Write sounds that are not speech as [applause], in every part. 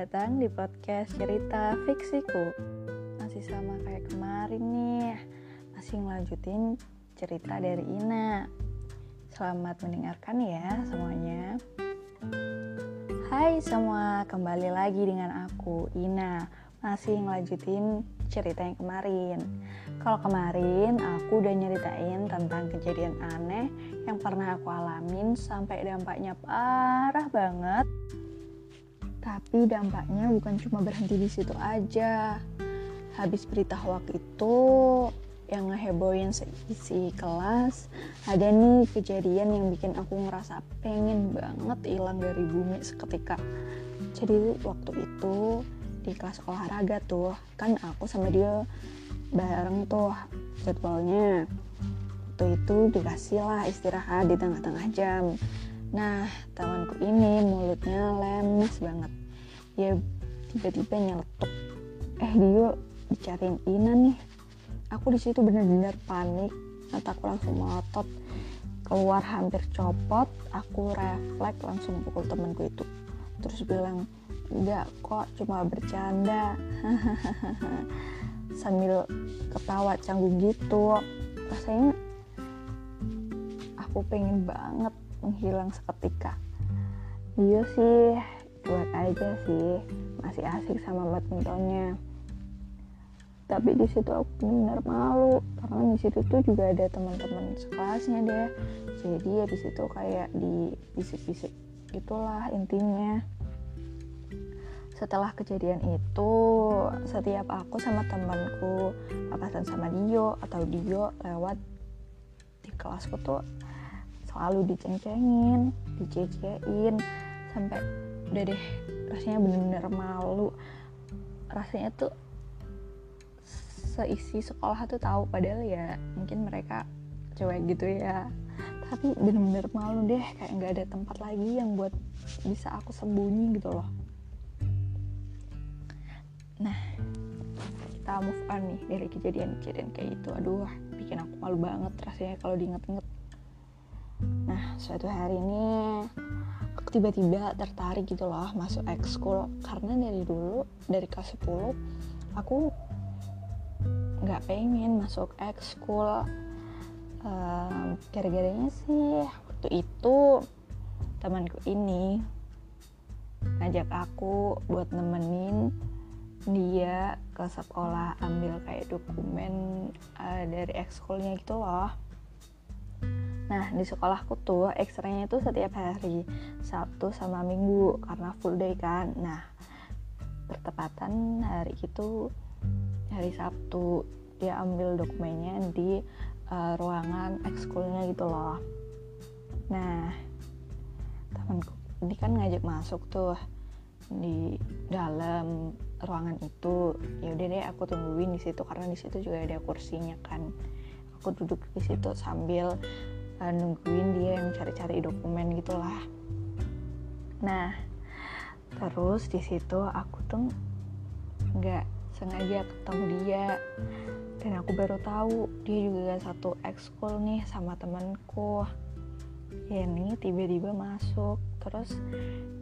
datang di podcast cerita fiksiku. Masih sama kayak kemarin nih. Masih ngelanjutin cerita dari Ina. Selamat mendengarkan ya semuanya. Hai semua, kembali lagi dengan aku Ina. Masih ngelanjutin cerita yang kemarin. Kalau kemarin aku udah nyeritain tentang kejadian aneh yang pernah aku alamin sampai dampaknya parah banget tapi dampaknya bukan cuma berhenti di situ aja. Habis berita hoak itu yang ngehebohin seisi kelas, ada nih kejadian yang bikin aku ngerasa pengen banget hilang dari bumi seketika. Jadi waktu itu di kelas olahraga tuh, kan aku sama dia bareng tuh jadwalnya. Waktu itu dikasih lah istirahat di tengah-tengah jam Nah, temanku ini mulutnya lemes banget. Ya tiba-tiba nyeletuk. Eh, dia dicariin Ina nih. Aku di situ bener-bener panik. Mataku langsung melotot. Keluar hampir copot. Aku refleks langsung pukul temanku itu. Terus bilang, enggak kok cuma bercanda. [laughs] Sambil ketawa canggung gitu. Rasanya aku pengen banget menghilang seketika dia sih cuek aja sih. Masih asik sama badmintonnya. Tapi di situ aku benar malu. Karena di situ tuh juga ada teman-teman sekelasnya deh jadi ya di situ kayak di bisik-bisik gitulah intinya. Setelah kejadian itu setiap aku sama temanku papasan sama Dio atau Dio lewat di kelasku tuh selalu diceng-cengin dicecein sampai udah deh rasanya bener-bener malu. Rasanya tuh seisi sekolah tuh tahu padahal ya mungkin mereka cewek gitu ya. Tapi bener-bener malu deh kayak nggak ada tempat lagi yang buat bisa aku sembunyi gitu loh. Nah kita move on nih dari kejadian-kejadian kayak itu aduh bikin aku malu banget rasanya kalau diinget-inget. Nah, suatu hari ini tiba-tiba tertarik gitu loh masuk ekskul karena dari dulu dari kelas 10 aku nggak pengen masuk ekskul um, gara-garanya sih waktu itu temanku ini ngajak aku buat nemenin dia ke sekolah ambil kayak dokumen uh, dari ekskulnya gitu loh Nah di sekolahku tuh ekstranya itu setiap hari Sabtu sama Minggu karena full day kan. Nah bertepatan hari itu hari Sabtu dia ambil dokumennya di uh, ruangan ekskulnya gitu loh. Nah temanku ini kan ngajak masuk tuh di dalam ruangan itu ya udah deh aku tungguin di situ karena di situ juga ada kursinya kan aku duduk di situ sambil uh, nungguin dia yang cari-cari dokumen gitulah. Nah terus di situ aku tuh nggak sengaja ketemu dia. Dan aku baru tahu dia juga satu ekskul nih sama temanku. Ya nih tiba-tiba masuk. Terus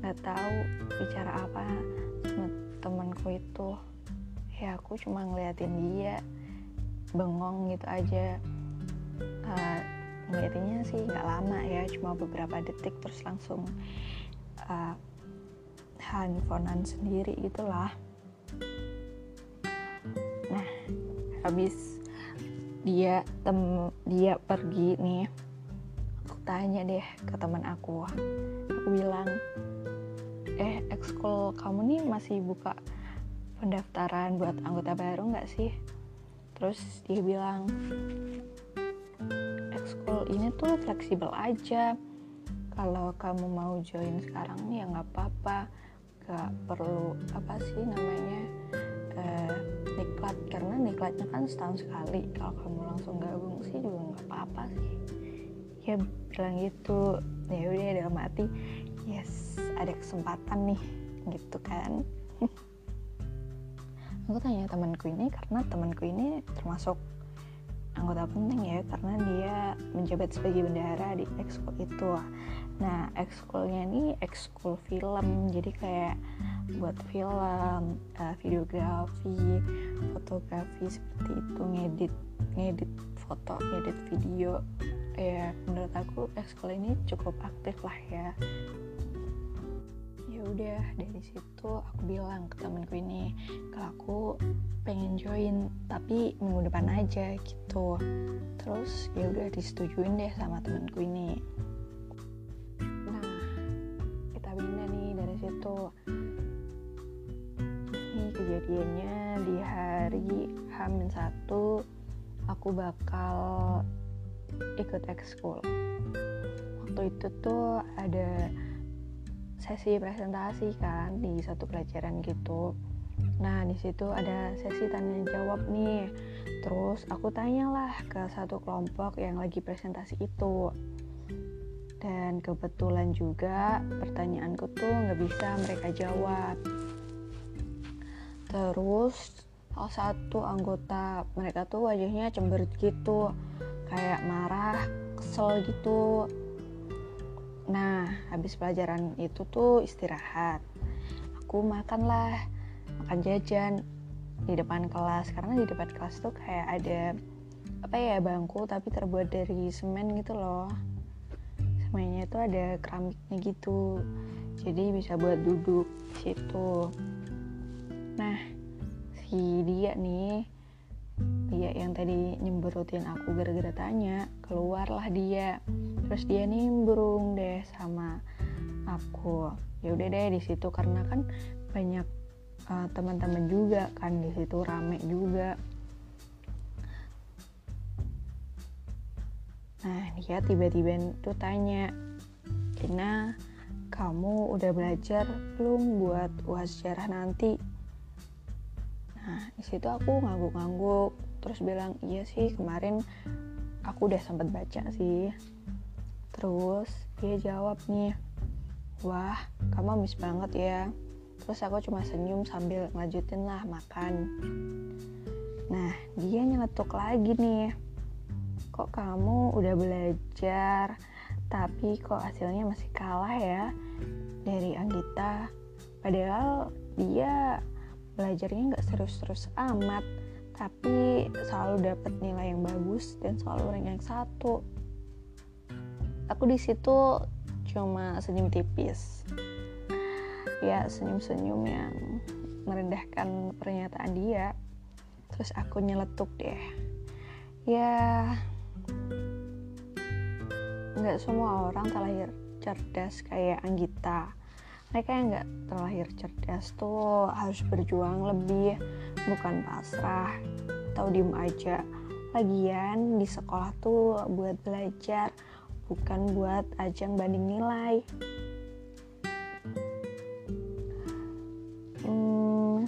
nggak tahu bicara apa sama temanku itu. Ya aku cuma ngeliatin dia bengong gitu aja. Uh, ngeliatinnya sih nggak lama ya cuma beberapa detik terus langsung uh, handphonean sendiri gitulah. Nah habis dia tem dia pergi nih aku tanya deh ke teman aku. Aku bilang eh ekskul kamu nih masih buka pendaftaran buat anggota baru nggak sih? Terus dia bilang ini tuh fleksibel aja. Kalau kamu mau join sekarang ya nggak apa-apa. Gak perlu apa sih namanya uh, niklat. Karena niklatnya kan setahun sekali. Kalau kamu langsung gabung sih juga nggak apa-apa sih. Ya bilang gitu. Ya udah dalam hati yes ada kesempatan nih. Gitu kan. [laughs] Aku tanya temanku ini karena temanku ini termasuk anggota penting ya karena dia menjabat sebagai bendahara di ekskul itu. Nah ekskulnya ini ekskul film jadi kayak buat film uh, videografi fotografi seperti itu ngedit ngedit foto ngedit video. Ya menurut aku ekskul ini cukup aktif lah ya udah dari situ aku bilang ke temanku ini kalau aku pengen join tapi minggu depan aja gitu. Terus ya udah disetujuin deh sama temanku ini. Nah kita pindah nih dari situ. Ini kejadiannya di hari Hamin satu aku bakal ikut ekskul. Waktu itu tuh ada sesi presentasi kan di satu pelajaran gitu. Nah di situ ada sesi tanya jawab nih. Terus aku tanyalah ke satu kelompok yang lagi presentasi itu. Dan kebetulan juga pertanyaanku tuh nggak bisa mereka jawab. Terus salah satu anggota mereka tuh wajahnya cemberut gitu. Kayak marah kesel gitu nah habis pelajaran itu tuh istirahat. Aku makan lah makan jajan di depan kelas. Karena di depan kelas tuh kayak ada apa ya bangku tapi terbuat dari semen gitu loh. Semennya itu ada keramiknya gitu. Jadi bisa buat duduk di situ. Nah si dia nih dia yang tadi nyemberutin aku gara-gara tanya keluarlah dia. Terus dia nimbrung deh sama aku. Ya udah deh di situ karena kan banyak uh, teman-teman juga kan di situ rame juga. Nah dia tiba-tiba tuh tanya Kina kamu udah belajar belum buat uas sejarah nanti? Nah di situ aku ngangguk-ngangguk terus bilang iya sih kemarin aku udah sempat baca sih Terus dia jawab nih, wah kamu amis banget ya. Terus aku cuma senyum sambil ngelanjutin lah makan. Nah dia nyeletuk lagi nih, kok kamu udah belajar tapi kok hasilnya masih kalah ya dari Anggita. Padahal dia belajarnya nggak serius-serius amat, tapi selalu dapat nilai yang bagus dan selalu rank yang satu. Aku di situ cuma senyum tipis. Ya senyum-senyum yang merendahkan pernyataan dia. Terus aku nyeletuk deh. Ya nggak semua orang terlahir cerdas kayak Anggita. Mereka yang nggak terlahir cerdas tuh harus berjuang lebih bukan pasrah atau diem aja lagian di sekolah tuh buat belajar bukan buat ajang banding nilai. Hmm,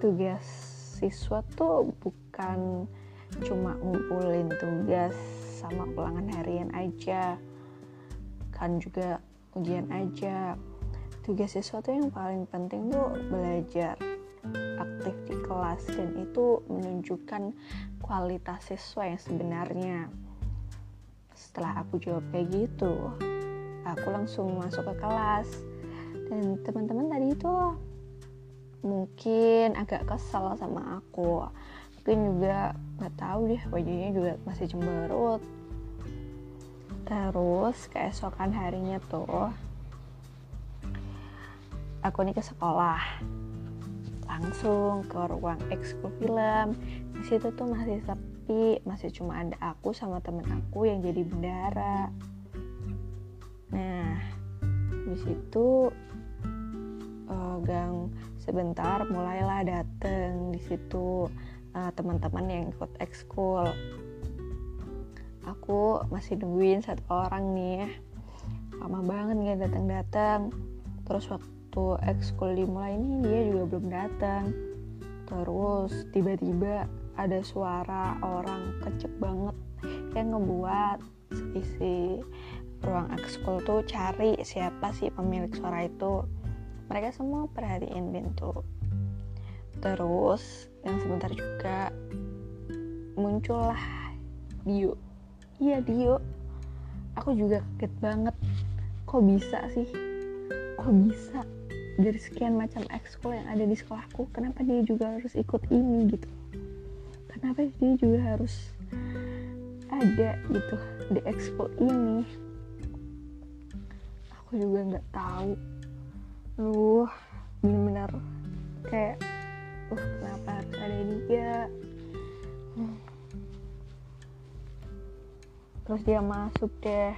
tugas siswa tuh bukan cuma ngumpulin tugas sama ulangan harian aja, kan juga ujian aja. Tugas siswa tuh yang paling penting tuh belajar aktif di kelas dan itu menunjukkan kualitas siswa yang sebenarnya. Setelah aku jawab kayak gitu aku langsung masuk ke kelas. Dan teman-teman tadi itu mungkin agak kesal sama aku. Mungkin juga nggak tahu deh wajahnya juga masih cemberut. Terus keesokan harinya tuh aku nih ke sekolah langsung ke ruang ekskul film. Di situ tuh masih sepi masih cuma ada aku sama temen aku yang jadi bendara. Nah di situ uh, gang sebentar mulailah dateng di situ uh, teman-teman yang ikut ekskul. Aku masih nungguin satu orang nih lama banget nggak datang-datang terus waktu ekskul dimulai ini dia juga belum datang. Terus tiba-tiba ada suara orang kecek banget yang ngebuat isi ruang ekskul tuh cari siapa sih pemilik suara itu. Mereka semua perhatiin pintu. Terus yang sebentar juga muncullah Dio. Iya Dio. Aku juga kaget banget. Kok bisa sih? Kok bisa dari sekian macam ekskul yang ada di sekolahku kenapa dia juga harus ikut ini gitu? Kenapa dia juga harus ada gitu di ekskul ini? Aku juga nggak tahu. Lu bener-bener kayak uh kenapa harus ada dia? Terus dia masuk deh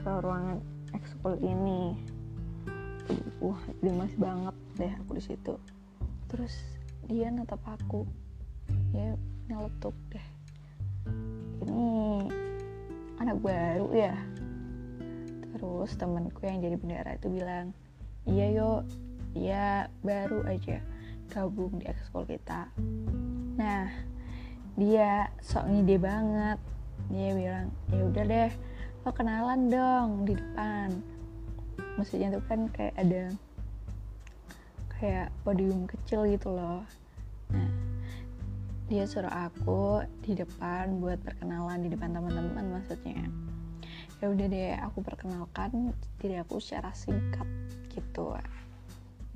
ke ruangan ekskul ini wah gemas banget deh aku di situ. Terus dia natap aku. Ya nyeletuk deh. Ini anak baru ya? Terus temanku yang jadi bendera itu bilang iya yo dia baru aja gabung di ekskul kita. Nah dia sok ngide banget. Dia bilang ya udah deh lo kenalan dong di depan maksudnya tuh kan kayak ada kayak podium kecil gitu loh. Nah dia suruh aku di depan buat perkenalan di depan teman-teman maksudnya. Ya udah deh aku perkenalkan diri aku secara singkat gitu.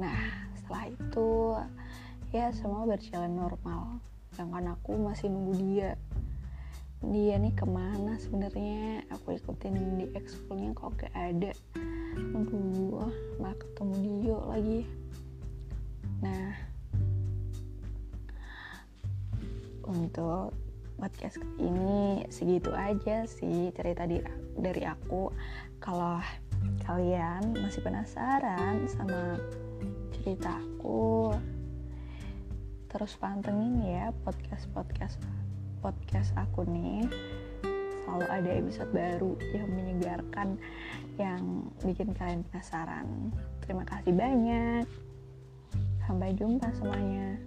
Nah setelah itu ya semua berjalan normal. Sedangkan aku masih nunggu dia. Dia nih ke mana sebenarnya? Aku ikutin di ekskulnya kok gak ada aduh malah ketemu dia lagi. Nah untuk podcast ini segitu aja sih cerita di, dari aku. Kalau kalian masih penasaran sama cerita aku terus pantengin ya podcast podcast podcast aku nih selalu ada episode baru yang menyegarkan yang bikin kalian penasaran. Terima kasih banyak. Sampai jumpa semuanya